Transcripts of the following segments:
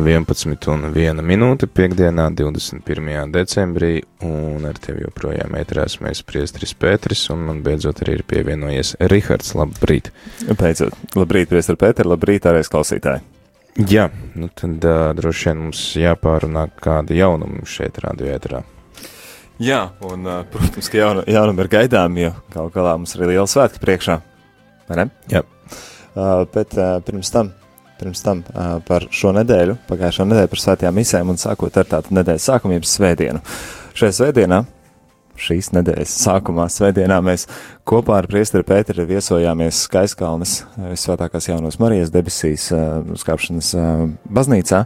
Ir 11 un 1 minūte piekdienā, 21. decembrī, un ar tevi joprojām ētrās mēs priestris Pēteris, un man beidzot arī ir pievienojies Rihards. Labrīt! Beidzot, labrīt, priestri Pēteri, labrīt, arī klausītāji! Jā, nu tad uh, droši vien mums jāpārunā kādi jaunumi šeit radio ētrā. Jā, un, uh, protams, ka jaunu, jaunumi ir gaidām, jo gal galā mums ir liela svētki priekšā, vai ne? Jā. Uh, bet uh, pirms tam pirms tam uh, par šo nedēļu, pagājušo nedēļu par svētajām misēm un sākot ar tādu nedēļas sākumības svētdienu. Šajā svētdienā, šīs nedēļas sākumā svētdienā mēs kopā ar priesteri Pēteri viesojāmies Skaiskalnes svētākās jaunos Marijas debesīs uh, skāpšanas uh, baznīcā.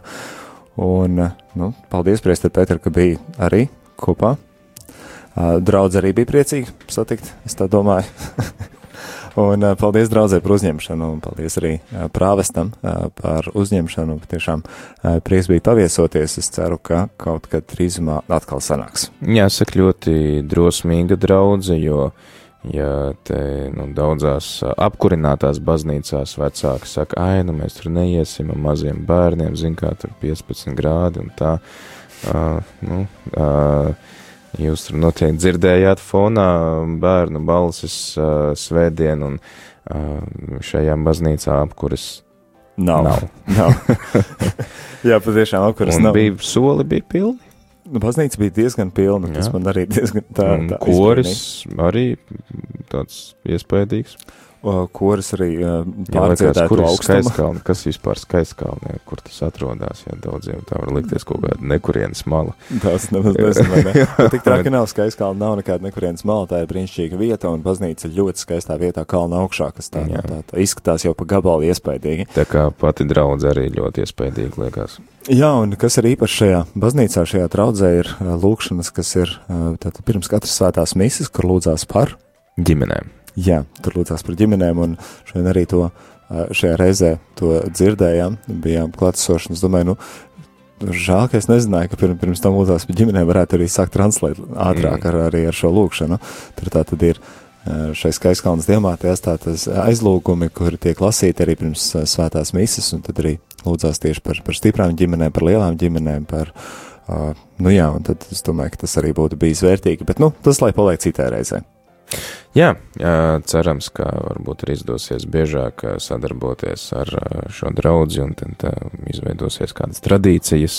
Un, nu, paldies, priesteri Pēteri, ka bija arī kopā. Draudz arī bija priecīgi satikt, es tā domāju. Un uh, paldies draudzē par uzņemšanu, un paldies arī uh, prāvestam uh, par uzņemšanu. Tiešām prieks bija paviesoties. Es ceru, ka kaut kad drīzumā atkal sanāks. Jāsaka, ļoti drosmīga draudze, jo, ja te, nu, daudzās apkurinātās baznīcās vecāki saka, ai, nu mēs tur neiesim ar maziem bērniem, zin kā tur 15 grādi un tā, uh, nu, uh, Jūs tur noteikti dzirdējāt fonā bērnu balsis uh, svētdien un uh, šajā baznīcā apkuras nav. nav. nav. Jā, patiešām apkuras un nav. bija soli bija pilni. Nu, baznīca bija diezgan pilna, tas Jā. man arī diezgan tā. tā koris arī tāds iespaidīgs. O, Koris arī uh, kur ir augstumu. kas vispār skaistkalni, kur tas atrodas, ja daudziem tā var likties kaut kāda nekurienes mala. Tas nemaz nezinu, ne? Bet Tik traki nav skaists kalns, nav nekāda nekurienes mala, tā ir brīnišķīga vieta, un baznīca ir ļoti skaistā vietā kalna augšā, kas tā, Jā. tā, tā izskatās jau pa gabalu iespaidīgi. Tā kā pati draudz arī ļoti iespaidīgi liekas. Jā, un kas ir īpaši šajā baznīcā, šajā traudzē ir ā, lūkšanas, kas ir tātad pirms katras svētās mises, kur lūdzās par, Ģimenēm. Jā, tur lūdzās par ģimenēm, un šodien arī to šajā reizē to dzirdējām, bijām klātesoši, es domāju, nu, Žēl, ka es nezināju, ka pirms, pirms tam lūdzās par ģimenēm varētu arī sākt translēt ātrāk Mm. ar, arī ar šo lūkšanu. Tur tā tad ir šai skaistkalnas diemātēs tādas aizlūgumi, kuri tiek lasīti arī pirms svētās mises, un tad arī lūdzās tieši par, par stiprām ģimenēm, par lielām ģimenēm, par, uh, nu jā, un tad es domāju, ka tas arī būtu bijis vērtīgi, bet, nu, tas lai paliek citai reizē. Jā, cerams, ka varbūt arī izdosies biežāk ā, sadarboties ar ā, šo draudzi un tad ā, izveidosies kādas tradīcijas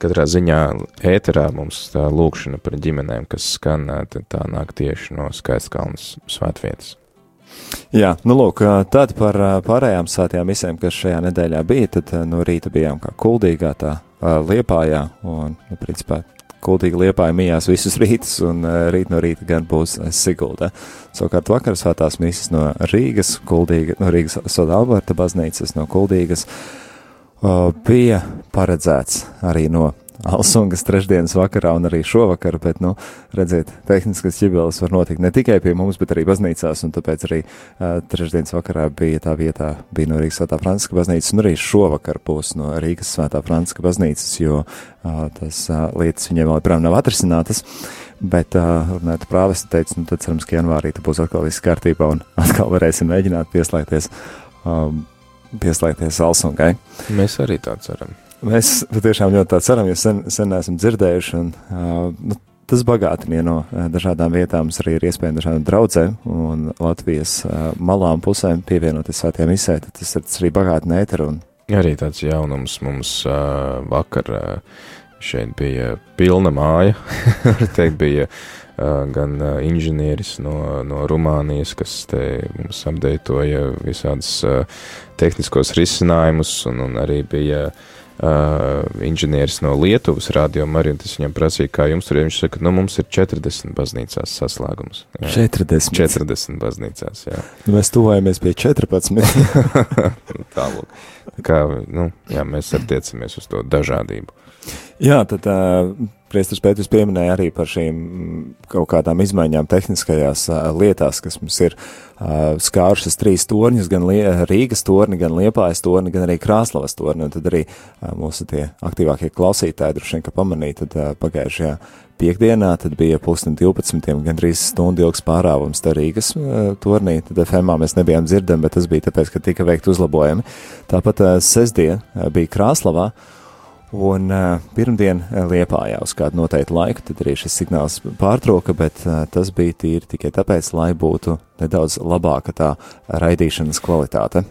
katrā ziņā ēterā mums tā lūkšana par ģimenēm, kas skan, tā nāk tieši no skaistkalnas svētvietas. Jā, nu lūk, tad par pārējām svētajām misēm, kas šajā nedēļā bija, tad no rīta bijām kā kuldīgā tā liepājā, un, nu, principā, kuldīga liepāja mijās visus rītus, un ā, rīt no rīta gan būs ā, Sigulda. Savukārt vakar svētās misas no Rīgas, kuldīga, no Rīgas Soda Alberta baznīcas, no kuldīgas, bija paredzēts arī no Alsungas trešdienas vakarā un arī šovakar, bet, nu, redziet, tehniskas ķibeles var notikt ne tikai pie mums, bet arī baznīcās, un tāpēc arī uh, trešdienas vakarā bija tā vietā, bija no Rīgas Svētā Franciska baznīcas, un arī šovakar būs no Rīgas Svētā Franciska baznīcas, jo uh, tas uh, lietas viņiem vēl joprojām nav atrisinātas, bet, uh, runājot prāvesti, teica, nu, tad cerams, ka janvārī tas būs atkal viss kārtībā, un atkal varēsim mēģināt pieslēgties, um, pieslēgties Alsungai. Mēs arī tā ceram. Mēs patiešām ļoti ceram, jo sen, sen esam dzirdējuši, un uh, nu, tas bagātina no dažādām vietām. Arī ir iespēja dažādām draudzēm un Latvijas uh, malām pusēm pievienoties svētajām misē, tad tas, tas arī bagātina ēteru. Un, Arī tāds jaunums mums uh, vakar uh, šeit bija pilna māja. Var teikt, bija gan inženieris no, no Rumānijas, kas te mums apdeitoja visādus uh, tehniskos risinājumus, un, un arī bija uh, inženieris no Lietuvas rādījuma arī, tas viņam prasīja, kā jums tur ir. Viņš saka, nu mums ir 40 baznīcās saslēgums. Jā. 40. 40 baznīcās, jā. Nu, mēs tuvojamies pie 14. Nu, Tālāk. Tā kā, nu, jā, mēs arī tiecamies uz to dažādību. Jā, tad uh, Priestris Pēters pieminēja arī par šīm kaut kādām izmaiņām tehniskajās uh, lietās, kas mums ir uh, skārušas trīs torņus, gan Lie Rīgas torni, gan Liepājas torni, gan arī Krāslavas torni, un tad arī uh, mūsu tie aktīvākie klausītāji droši vien, ka pamanīja, tad uh, pagājušajā piekdienā, tad bija pusdien 12, gandrīz stundu ilgs pārāvums tā Rīgas uh, tornī, tad FMā mēs nebijām dzirdami, bet tas bija tāpēc, ka tika veikt uzlabojumi. Tāpat uh, sestdien uh, bija Krāslavā, Un uh, pirmdien liepājā uz kādu noteiktu laiku, tad arī šis signāls pārtrauka, bet uh, tas bija tīri tikai tāpēc, lai būtu nedaudz labāka tā raidīšanas kvalitāte.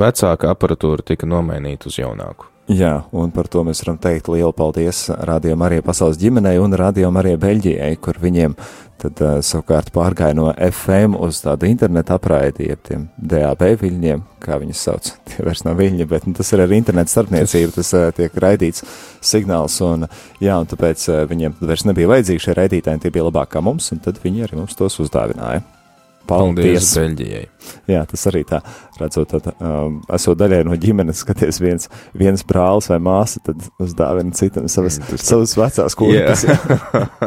Vecāka aparatūra tika nomainīta uz jaunāku. Jā, un par to mēs varam teikt lielu paldies Radio Marijai pasaules ģimenei un Radio Marijai Beļģijai, kur viņiem tad uh, savukārt pārgāja no FM uz tādu internetu apraidi, jeb tiem DAB viļņiem, kā viņus sauc. Tie vairs nav viļņi, bet nu, tas ir arī internetu starpniecība, tas uh, tiek raidīts signāls, un jā, un tāpēc uh, viņiem vairs nebija vajadzīgi šie raidītāji, tie bija labāk kā mums, un tad viņi arī mums tos uzdāvināja. Paldies Beļģijai. Jā, tas arī tā, redzot, tad, um, esot daļai no ģimenes, skaties viens, viens brālis vai māsa, tad uzdāvina citam savas, mm, savas vecās kūrības. Yeah.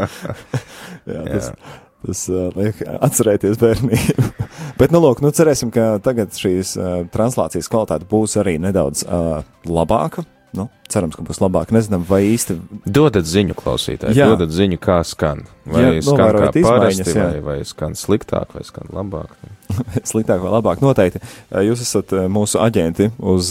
jā, tas, yeah. tas uh, liek atcerēties bērnību. Bet, nu, lūk, nu, cerēsim, ka tagad šīs uh, translācijas kvalitāte būs arī nedaudz uh, labāka. Nu, cerams, ka būs labāk. Nezinām, vai īsti. Dodat ziņu klausītājai, dodat ziņu, kā skan. Vai jā, skan kā parasti, jā. vai, vai skan sliktāk, vai skan labāk. sliktāk vai labāk, noteikti. Jūs esat mūsu aģenti uz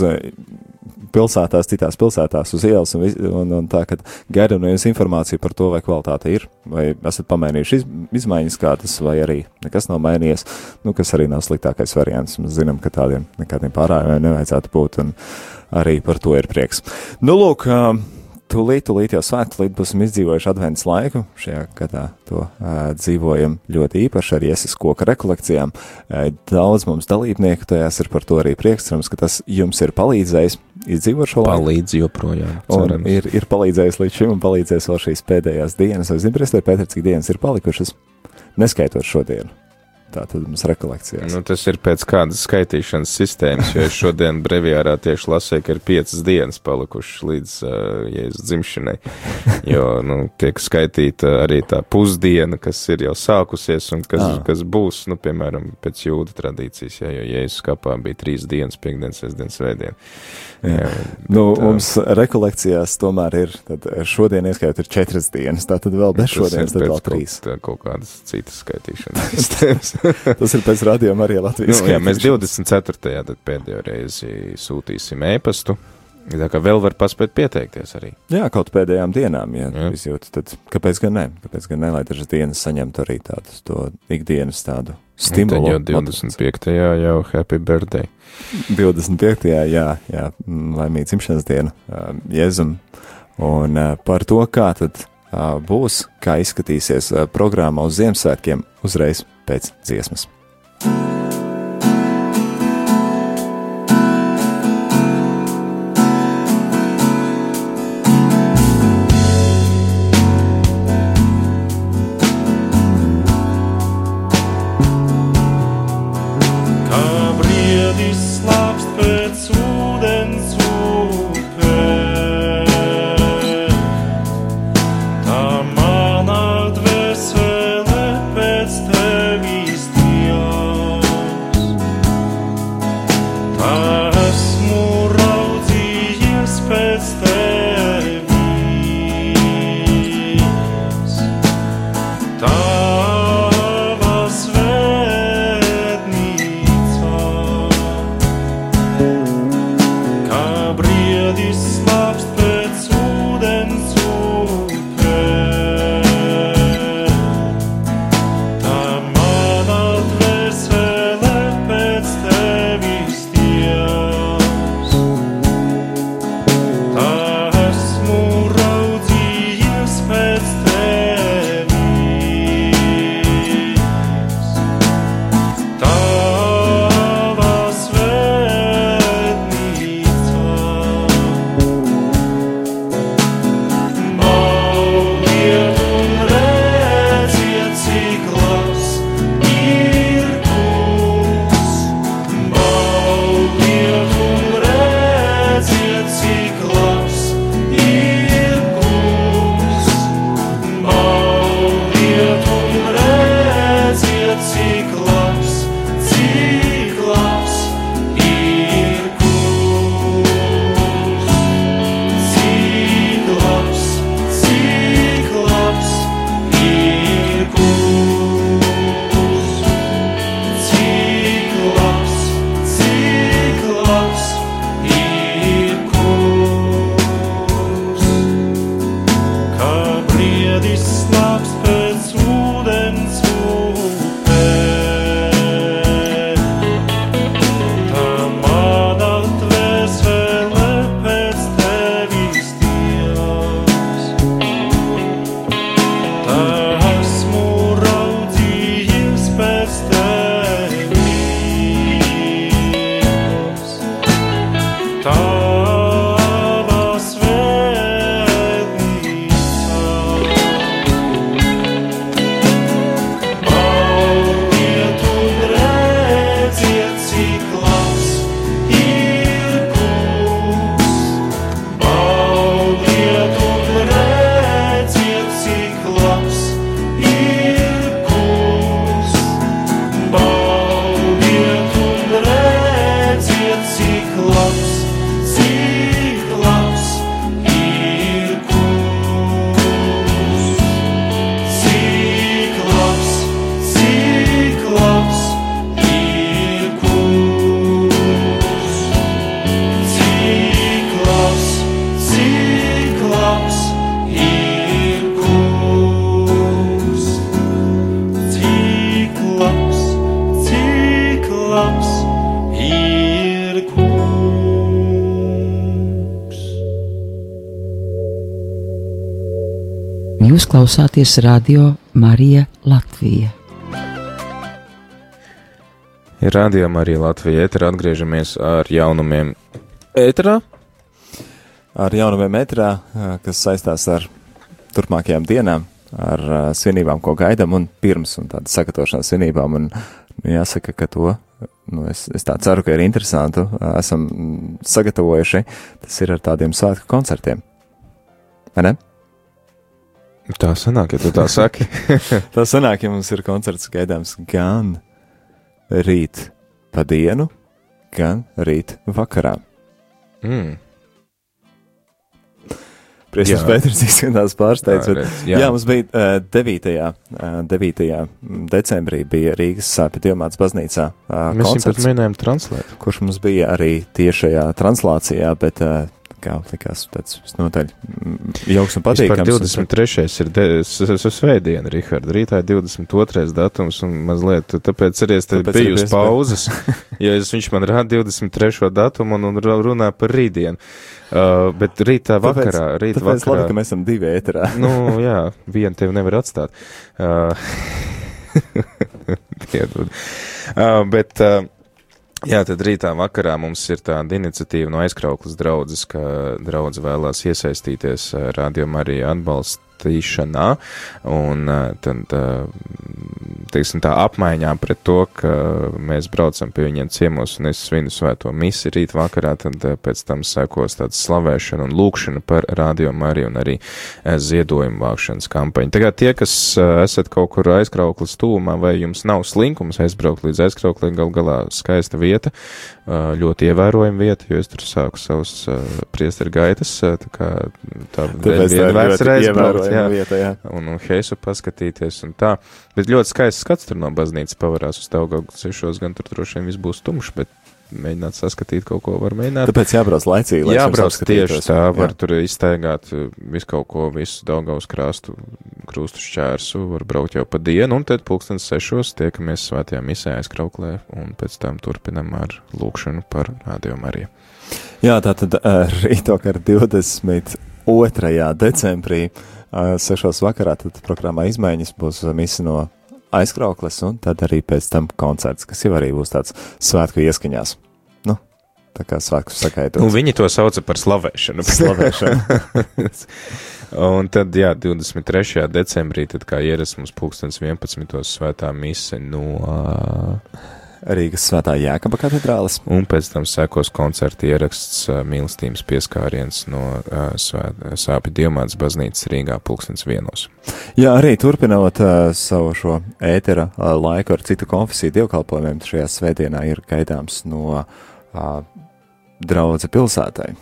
pilsētās, citās pilsētās, uz ielas, un, un, un tā, ka gaidām no jums informāciju par to, vai kvalitāte ir, vai esat pamainījuši iz, izmaiņas kādas, vai arī nekas nav mainījies, nu, kas arī nav sliktākais variants. Mēs zinām, ka tādiem nekādiem pārējiem nevajadzētu būt. Un, arī par to ir prieks. Nu, lūk, tūlīt, tūlīt jau svētku, tūlīt būsim izdzīvojuši adventas laiku. Šajā gadā to uh, dzīvojam ļoti īpaši ar iesas koka rekolekcijām. Uh, daudz mums dalībnieku tajās ir par to arī prieks, cerams, ka tas jums ir palīdzējis izdzīvot šo laiku. Palīdz joprojām. Un ir, ir palīdzējis līdz šim un palīdzēs vēl šīs pēdējās dienas. Vai zini, Pēter, cik dienas ir palikušas? Neskaitot šodienu. Tā tad mums rekolekcijās. Nu, tas ir pēc kādas skaitīšanas sistēmas, jo es šodien brevijārā tieši lasīju, ka ir piecas dienas palikušas līdz uh, Jēzus dzimšanai. Jo, nu, tiek skaitīta arī tā pusdiena, kas ir jau sākusies un kas, ah. kas būs, nu, piemēram, pēc jūda tradīcijas, jā, jo Jēzus kapā bija trīs dienas, piekdienas, sestdienas, svētdien. Jā. Jā, bet, nu, mums rekolekcijās tomēr ir, tad šodien ieskaitot ir četras dienas, tā tad vēl bez šodienas, tad vēl trīs. Kaut, kaut kādas citas skaitīšanas sistēmas. Tas ir pēc radījuma arī Latvijas. Nu, jā, mēs 24. tad pēdējo reizi sūtīsim ēpastu. Tā kā vēl var paspēt pieteikties arī. Jā, kaut pēdējām dienām, ja jā. izjūt, tad kāpēc gan ne? Kāpēc gan ne, lai dažas dienas saņemtu arī tādu to ikdienas tādu stimulu. Nu, jau 25. jau happy birthday. 25. jā, jā, laimīgi dzimšanas diena Jēzum. Un par to, kā tad būs, kā izskatīsies programma uz Ziemassvētkiem uzreiz pēc dziesmas. Klausāties radio Marija Latvija. Rādījumā arī Latvija ēterā atgriežamies ar jaunumiem ēterā. Ar jaunumiem ēterā, kas saistās ar turpmākajām dienām, ar svinībām, ko gaidām, un pirms un tāda sagatavošanās svinībām. Un, nu, jāsaka, ka to, nu, es, es tā ceru, ka ir interesantu, esam sagatavojuši. Tas ir ar tādiem svētku koncertiem. Vai ne? Tā sanāk, ja tu tā saki. tā sanāk, ja mums ir koncerts gaidāms gan rīt pa dienu, gan rīt vakarā. Mm. Priecājos, Pēters izskatās pārsteigts. Jā, bet, jā. jā, mums bija uh, 9. Uh, 9. decembrī bija Rīgas sāpju diamāts baznīcā uh, Mēs koncerts. Mēs pat mēģinājām translēt. Kurš mums bija arī tiešajā translācijā, bet uh, kā likās, tāds visnotaļ mm, jauks un patīkams. 23. ir de, svētdiena, Rihard, rītā ir 22. datums un mazliet, tāpēc arī es te tāpēc biju uz pauzes, jo es, viņš man rāda 23. datumu un, un runā par rītdienu. Uh, bet rītā vakarā, tāpēc, rītā tāpēc vakarā. labi, ka mēs esam divi ēterā. nu, jā, vienu tevi nevar atstāt. Uh, piedod. Uh, bet, uh, Jā, tad rītā vakarā mums ir tāda iniciatīva no aizkrauklas draudzes, ka draudze vēlās iesaistīties rādījumā arī atbalstīšanā, un tad, teiksim tā, apmaiņā pret to, ka mēs braucam pie viņiem ciemos un es svinu svēto misi rīt vakarā, tad pēc tam sekos tāds slavēšana un lūkšana par rādījumu arī un arī ziedojumu vākšanas kampaņu. Tagad tie, kas esat kaut kur aizkrauklas tūmā vai jums nav slinkums aizbraukt līdz aizkrauklī, gal galā skaista vieta, ļoti ievērojama vieta, jo es tur sāku savus priesteru gaitas, tā kā tā viena vērts reiz braukt, jā, vieta, jā. Un, un heisu paskatīties un tā. Bet ļoti skaists skats tur no baznīcas pavarās uz Taugaugu sešos, gan tur droši vien viss būs tumšs, bet mēģināt saskatīt kaut ko, var mēģināt. Tāpēc jābrauc laicīgi, lai jābrauc tieši tā, var jā. tur iztaigāt uh, visu kaut ko, visu Daugavas krāstu, krūstu šķērsu, var braukt jau pa dienu, un tad pulkstens sešos tiekamies svētajā misē aizkrauklē, un pēc tam turpinam ar lūkšanu par Radio Mariju. Jā, tā tad rītokar 22. decembrī, sešos vakarā, tad programmā izmaiņas būs misi no aizkrauklis, un tad arī pēc tam koncerts, kas jau arī būs tāds svētku ieskaņās. Nu, tā kā svētku sakaitot. Nu, viņi to sauca par slavēšanu. slavēšanu. un tad, jā, 23. decembrī, tad kā ierasts mums pulkstens 11. svētā mise no. Uh, Rīgas svētā Jēkaba katedrālis. Un pēc tam sekos koncerta ieraksts mīlestības pieskāriens no Sāpju Diemāts baznīcas Rīgā pulkstens vienos. Jā, arī turpinot savu šo ētera laiku ar citu konfesiju dievkalpojumiem, šajā svētdienā ir gaidāms no draudze pilsētai.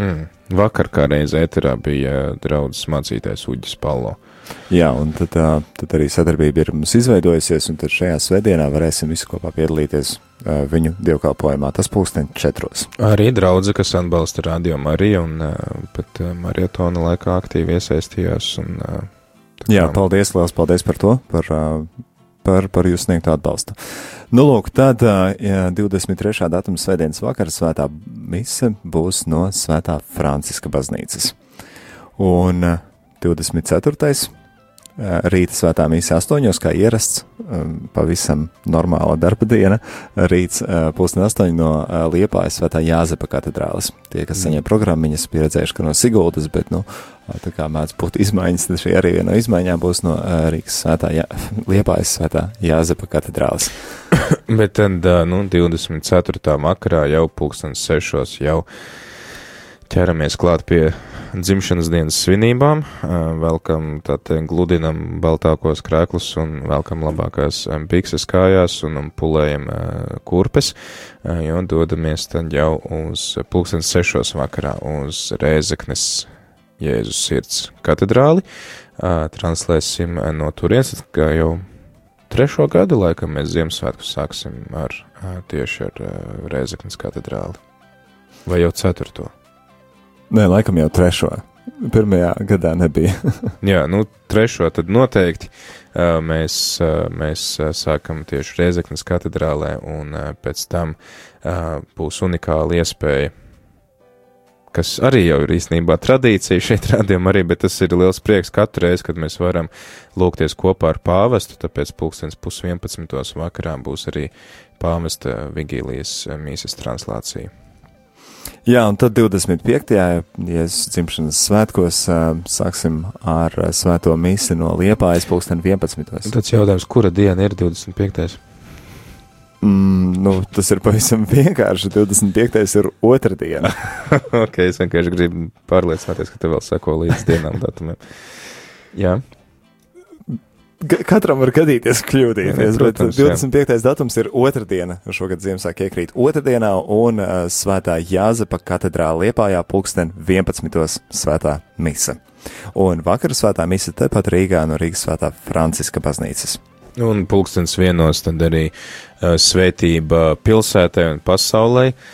Mm. Vakar kā reiz ēterā bija draudzes mācītājs Uģis Palo. Jā, un tad, tā, tad arī sadarbība ir mums izveidojusies, un tad šajā svētdienā varēsim visi kopā piedalīties uh, viņu dievkalpojumā. Tas pulksten četros. Arī draudze, kas atbalsta radio Mariju un pat marietona laikā aktīvi iesaistījās un Tā Jā, kā- paldies, liels paldies par to, par, par, par jūsu sniegto atbalstu. Nu, lūk, tad jā, 23. datuma svētdienas vakarā svētā mise būs no Svētā Franciska baznīcas. Un ā, 24. Ā, rīta svētā mise 8. kā ierasts, ā, pavisam normāla darba diena, rīts ā, pusdien 8 no Liepājas svētā Jāzepa katedrāles. Tie, kas saņem programmiņas, pieredzējuši, ka no Siguldas, bet, nu, tā kā mēdz būt izmaiņas, tad šī arī viena no izmaiņām būs no Rīgas svētā, Jā, Liepājas svētā Jāzepa katedrāles. Bet tad, nu, 24. vakarā jau pulkstens sešos jau ķeramies klāt pie dzimšanas dienas svinībām, velkam, tā te gludinam baltākos krēklus un velkam labākās ā, bikses kājās un, un pulējam kurpes, jo dodamies tad jau uz pulkstens sešos vakarā uz Rēzeknes Jēzus sirds katedrāli, translēsim no turienes, kā jau trešo gadu laikam mēs Ziemassvētkus sāksim ar tieši ar Rēzeknes katedrāli. Vai jau ceturto? Nē, laikam jau trešo. Pirmajā gadā nebija. Jā, nu trešo tad noteikti mēs, mēs sākam tieši Rēzeknes katedrālē un pēc tam būs unikāla iespēja kas arī jau ir īstenībā tradīcija šeit rādījumā arī, bet tas ir liels prieks katru reizi, kad mēs varam lūgties kopā ar pāvestu, tāpēc pulkstens pus 11. vakarā būs arī pāvesta vigīlijas mīsas translācija. Jā, un tad 25. Jēzus dzimšanas svētkos sāksim ar svēto misi no Liepājas pulksten 11. Tāds jautājums, kura diena ir 25. Mm, nu, tas ir pavisam vienkārši. 25. ir otrdiena. ok, es vienkārši gribu pārliecināties, ka tev vēl seko līdz dienām datumiem. Jā, Katram var gadīties kļūdīties, Jā, bet protams, jā. 25. datums ir otrdiena. Šogad Ziemassvētku iekrīt otrdienā, un uh, Svētā Jāzepa katedrāla Liepājā pulksten 11. svētā mise. Un vakar svētā mise tepat Rīgā no Rīgas svētā Franciska baznīcas. un pulkstens vienos tad arī uh, svētība pilsētai un pasaulē uh,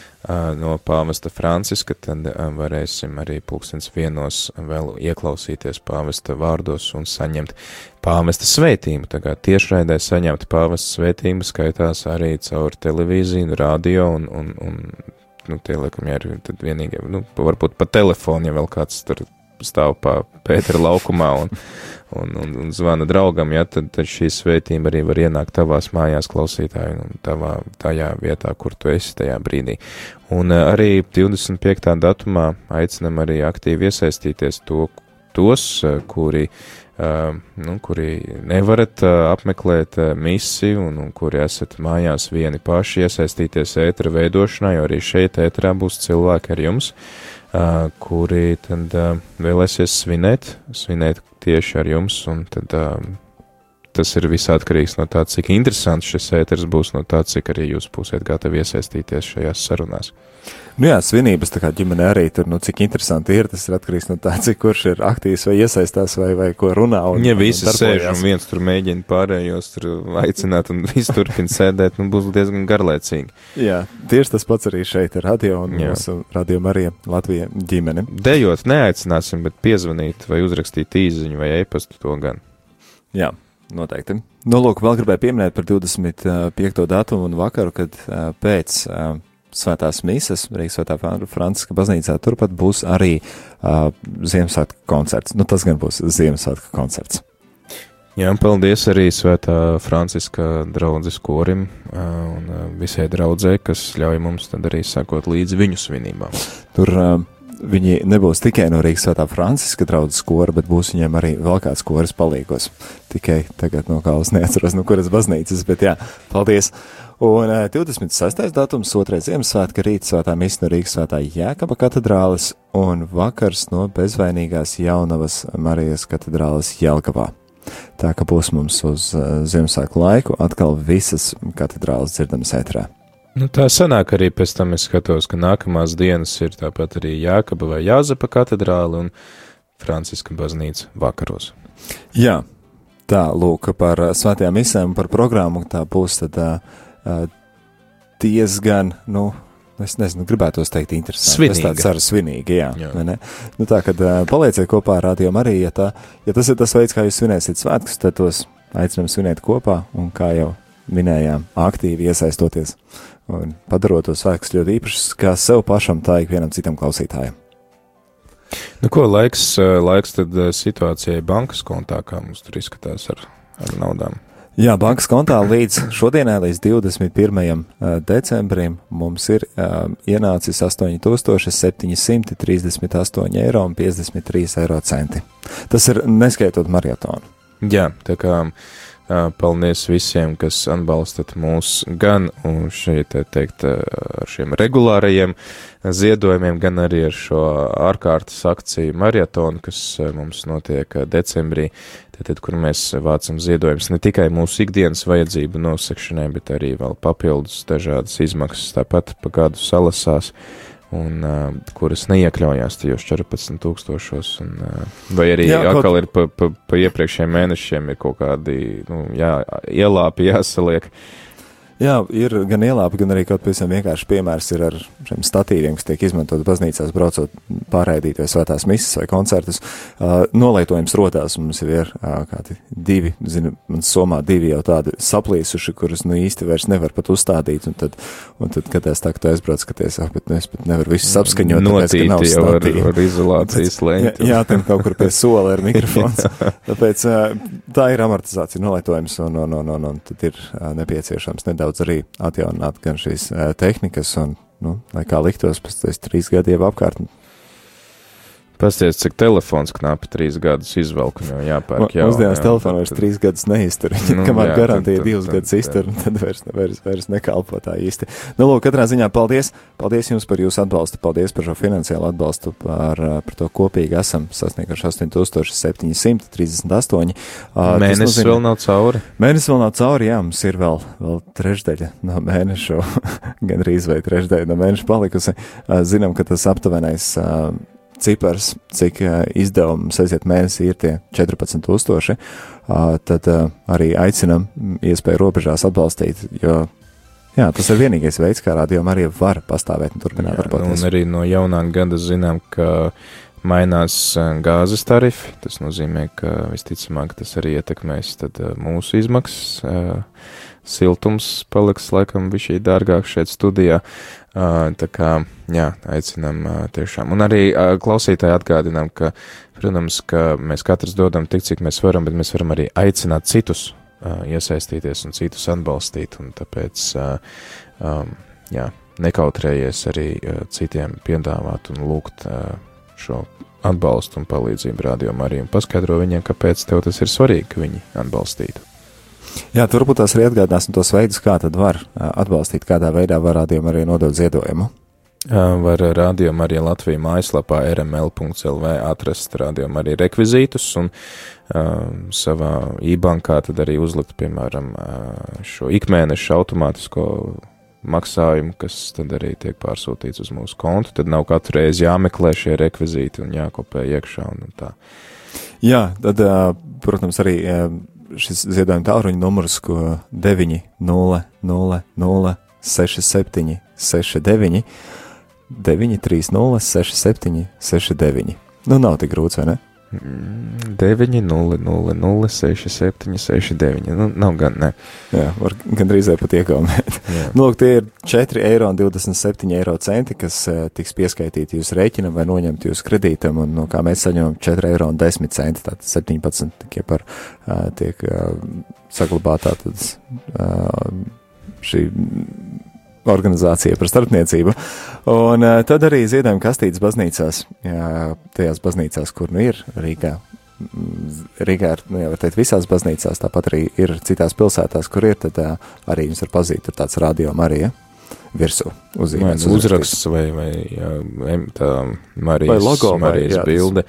no pāvesta Franciska, tad uh, varēsim arī pulkstens vienos vēl ieklausīties pāvesta vārdos un saņemt pāvesta svētību. Tā kā tiešraidē saņemt pāvesta svētību skaitās arī caur televīziju, radio un, un, un nu, tie, laikam, jā, ir vienīgie, nu, varbūt pa telefonu, ja vēl kāds tur stāv pa Pētera laukumā un, un, un, un zvana draugam, ja, tad, tad šī svētība arī var ienākt tavās mājās klausītāji un tavā, tajā vietā, kur tu esi tajā brīdī. Un eh, arī 25. datumā aicinam arī aktīvi iesaistīties to, tos, eh, kuri, eh, nu, kuri nevarat eh, apmeklēt eh, misiju un, un kuri esat mājās vieni paši iesaistīties ētera veidošanā, jo arī šeit ēterā būs cilvēki ar jums, uh, kuri tad vēlēsies svinēt, svinēt tieši ar jums, un tad tas ir viss atkarīgs no tā, cik interesants šis ēters būs, no tā, cik arī jūs būsiet gatavi iesaistīties šajās sarunās. Nu jā, svinības tā kā ģimene arī tur, nu cik interesanti ir, tas ir atkarīgs no tā, cik kurš ir aktīvs vai iesaistās vai, vai ko runā. Un, Ja visi un sēž un viens tur mēģina pārējos tur aicināt un visi turpina sēdēt, nu būs diezgan garlaicīgi. Jā, tieši tas pats arī šeit ir radio un Jā. mūsu radio Marija Latvija ģimene. Dejot neaicināsim, bet piezvanīt vai uzrakstīt īziņu vai e-pastu to gan. Jā, noteikti. Nu, lūk, vēl gribēju pieminēt par 25. datumu un vakaru, kad pēc svētās mīsas Rīgas svētā Fran- Franciska baznīcā turpat būs arī uh, Ziemassvētku koncerts. Nu, tas gan būs Ziemassvētku koncerts. Jā, paldies arī Svētā Franciska draudzes korim ā, un visai draudzē, kas ļauj mums tad arī sakot līdzi viņu svinībām. Tur uh, viņi nebūs tikai no Rīgas svētā Franciska draudzes kora, bet būs viņiem arī vēl kāds koris palīgos. Tikai tagad no kālas neatceros, no kuras baznīcas, bet jā, paldies. Un uh, 26. datums, 2. Ziemassvētka rīta svētā misija no Rīgas svētā Jēkaba katedrāles un vakars no bezvainīgās jaunavas Marijas katedrāles Jelgavā. Tā kā būs mums uz uh, Ziemassvētku laiku atkal visas katedrāles dzirdamas ētrā. Nu, tā sanāk arī pēc tam es skatos, ka nākamās dienas ir tāpat arī Jākaba vai Jāzepa katedrāle un Franciska baznīca vakaros. Jā, tā lūk par ā, svētajām misēm, par programmu. Tā būs tad, ā, ā, diezgan nu, es nezinu, gribētos teikt, interesanti. Svinīga. Es tāds arī svinīgi, jā. Jā. Nu, tā, kad uh, palieciet kopā ar rādījumu arī, ja, tā, ja tas ir tas veids, kā jūs svinēsiet svētkus, tad tos aicinām svinēt kopā un, kā jau minējām, aktīvi iesaistoties un padarot tos svētkus ļoti īpašus, kā sev pašam, tā ikvienam citam klausītājam. Nu, ko laiks, eh, laiks tad eh, situācijai bankas kontā, kā mums tur izskatās ar, ar naudām? Jā, bankas kontā līdz šodienai, līdz 21. eh, decembrim, mums ir um, ienācis 8738 eiro un 53 eiro centi. Tas ir neskaitot marietonu. Jā, tā kā paldies visiem, kas atbalstat mūs gan šeit, te teikt, uh, ar šiem regulārajiem ziedojumiem, gan arī ar šo ārkārtas akciju marietonu, kas uh, mums notiek decembrī, tad, kur mēs vācam ziedojumus ne tikai mūsu ikdienas vajadzību nosakšanai, bet arī vēl papildus dažādas izmaksas, tāpat pa gadu salasās un uh, kuras neiekļaujās tajos 14 tūkstošos, un, uh, vai arī Jā, jā, kaut- atkal ir pa, pa, pa iepriekšējiem mēnešiem ir kaut kādi, nu, jā, ielāpi jāsaliek. Jā, ir gan ielāpa, gan arī kaut pavisam vienkārši piemērs ir ar šiem statīviem, kas tiek izmantot baznīcās, braucot pārēdīt vai svētās misas vai koncertus. Uh, nolaitojums rotās mums jau ir uh, kādi divi, zinu, man somā divi jau tādi saplīsuši, kurus nu īsti vairs nevar pat uzstādīt, un tad, un tad kad es tā, ka tu aizbrauc, skaties, ah, bet nu es pat nevaru visus apskaņot, tāpēc, ka nav jau ar, ar izolācijas lēņu. jā tam kaut kur pie sola ir mikrofons. Tāpēc ā, tā ir amortizācija, nolaitojums, un, un, un, un, un tad ir ā, nepieciešams nedaudz arī atjaunināt gan šīs tehnikas, un, nu, lai kā liktos, pēc tam trīs gadiem apkārt. Pasties, cik telefons knapi trīs gadus izvelk, un jau jāpērk jā, telefonu vairs trīs gadus neiztur. Nu, Nu, Kamēr jā, garantija tad- tad- divus tad- gadus iztur, tad vairs, vairs, vairs nekalpo tā īsti. Nu, lūk, katrā ziņā paldies. Paldies jums par jūsu atbalstu. Paldies par šo finansiālu atbalstu. Par, ā, par to kopīgi esam sasnieguši 8738. Ā, tas Mēnesis nozīmē- vēl nav cauri. Mēnesis vēl nav cauri, jā, mums ir vēl, vēl trešdaļa no mēneša, gan arī vai trešdaļa no mēneša palikusi. Ā, Zinām, ka tas aptuvenais ā, cipars, cik ā, izdevumi mums aiziet mēnesī, ir tie 14,000. Tad arī aicinam iespēju robežās atbalstīt, jo jā, tas ir vienīgais veids, kā rādījumam arī var pastāvēt un turpināt darboties. un arī no jaunā gada zinām, ka mainās eh, gāzes tarifi. Tas nozīmē, ka visticamāk tas arī ietekmēs tad, eh, mūsu izmaksas. eh, Siltums paliks laikam bija dārgāk šeit studijā. Tā kā, jā, aicinām tiešām. Un arī klausītāji atgādinām, ka, protams, ka mēs katrs dodam tik, cik mēs varam, bet mēs varam arī aicināt citus iesaistīties un citus atbalstīt. Un tāpēc, jā, nekautrējies arī citiem piedāvāt un lūgt šo atbalstu un palīdzību rādījumam arī un paskaidro viņiem, kāpēc tev tas ir svarīgi, ka viņi atbalstītu. Jā, tur varbūt tās arī atgādināsim tos veidus, kā tad var atbalstīt, kādā veidā var rādījumu arī nodot ziedojumu. Var rādījumu arī Latvijas mājaslapā rml.lv atrast rādījumu arī rekvizītus un uh, savā e-bankā tad arī uzlikt, piemēram, šo ikmēneša automātisko maksājumu, kas tad arī tiek pārsūtīts uz mūsu kontu. Tad nav katru reizi jāmeklē šie rekvizīti un jākopē iekšā un, tā. Jā, tad, protams, arī šis ziedojuma tālruņa numurs, ko 900 67 69 930 67 69. Nu, nav tik grūts, vai ne? 9, 0, 0, 0, 6, 7, 6, 9. Nu, nav gan, ne. Jā, var gandrīz pat iegaumēt. Jā. Nu, lūk, tie ir 4,27 eiro centi, kas uh, tiks pieskaitīti jūsu rēķinam vai noņemti jūsu kredītam, un no kā mēs saņemam 4,10 eiro, tātad 17 tikai par uh, tiek uh, saglabātā tad, šī organizācija par starpniecību. Un uh, tad arī ziedojuma kastītes baznīcās, jā, tajās baznīcās, kur nu ir Rīgā. Mm, Rīgā ir, nu, jau var teikt, visās baznīcās, tāpat arī ir citās pilsētās, kur ir, tad uh, arī jums var pazīt, tur tāds radio Marija virsū nu uzraksts vai, vai jā, tā Marijas, Vai logo, vai- Marijas jā, tas- bilde.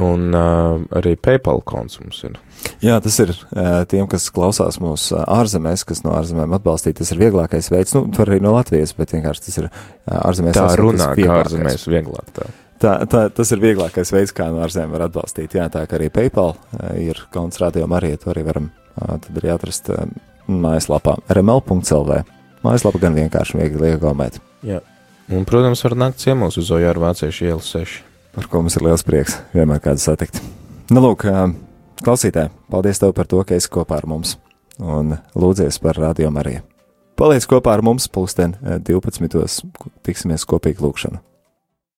Un uh, arī PayPal konts mums ir. Jā, tas ir uh, tiem, kas klausās mūsu ārzemēs, kas no ārzemēm atbalstīt. Tas ir vieglākais veids, nu, tur arī no Latvijas, bet vienkārši tas ir uh, ārzemēs. Tā runā, kā ārzemēs vieglāk tā. Tā, tā, tas ir vieglākais veids, kā no ārzemēm var atbalstīt. Jā, tā kā arī PayPal uh, ir konts rādījumā arī, to arī varam uh, tad arī atrast uh, mājaslapā rml.lv. Mājaslapa gan vienkārši viegli iegaumēt. Jā. Un, protams, var nākt ciemos uz Ojāru Vāciešu ielu 6. Par ko mums ir liels prieks vienmēr kādu satikt. Nu, lūk, klausītāji, paldies tev par to, ka esi kopā ar mums un lūdzies par Radio Mariju. Paliec kopā ar mums, pulksten 12. tiksimies kopīgi lūkšanu.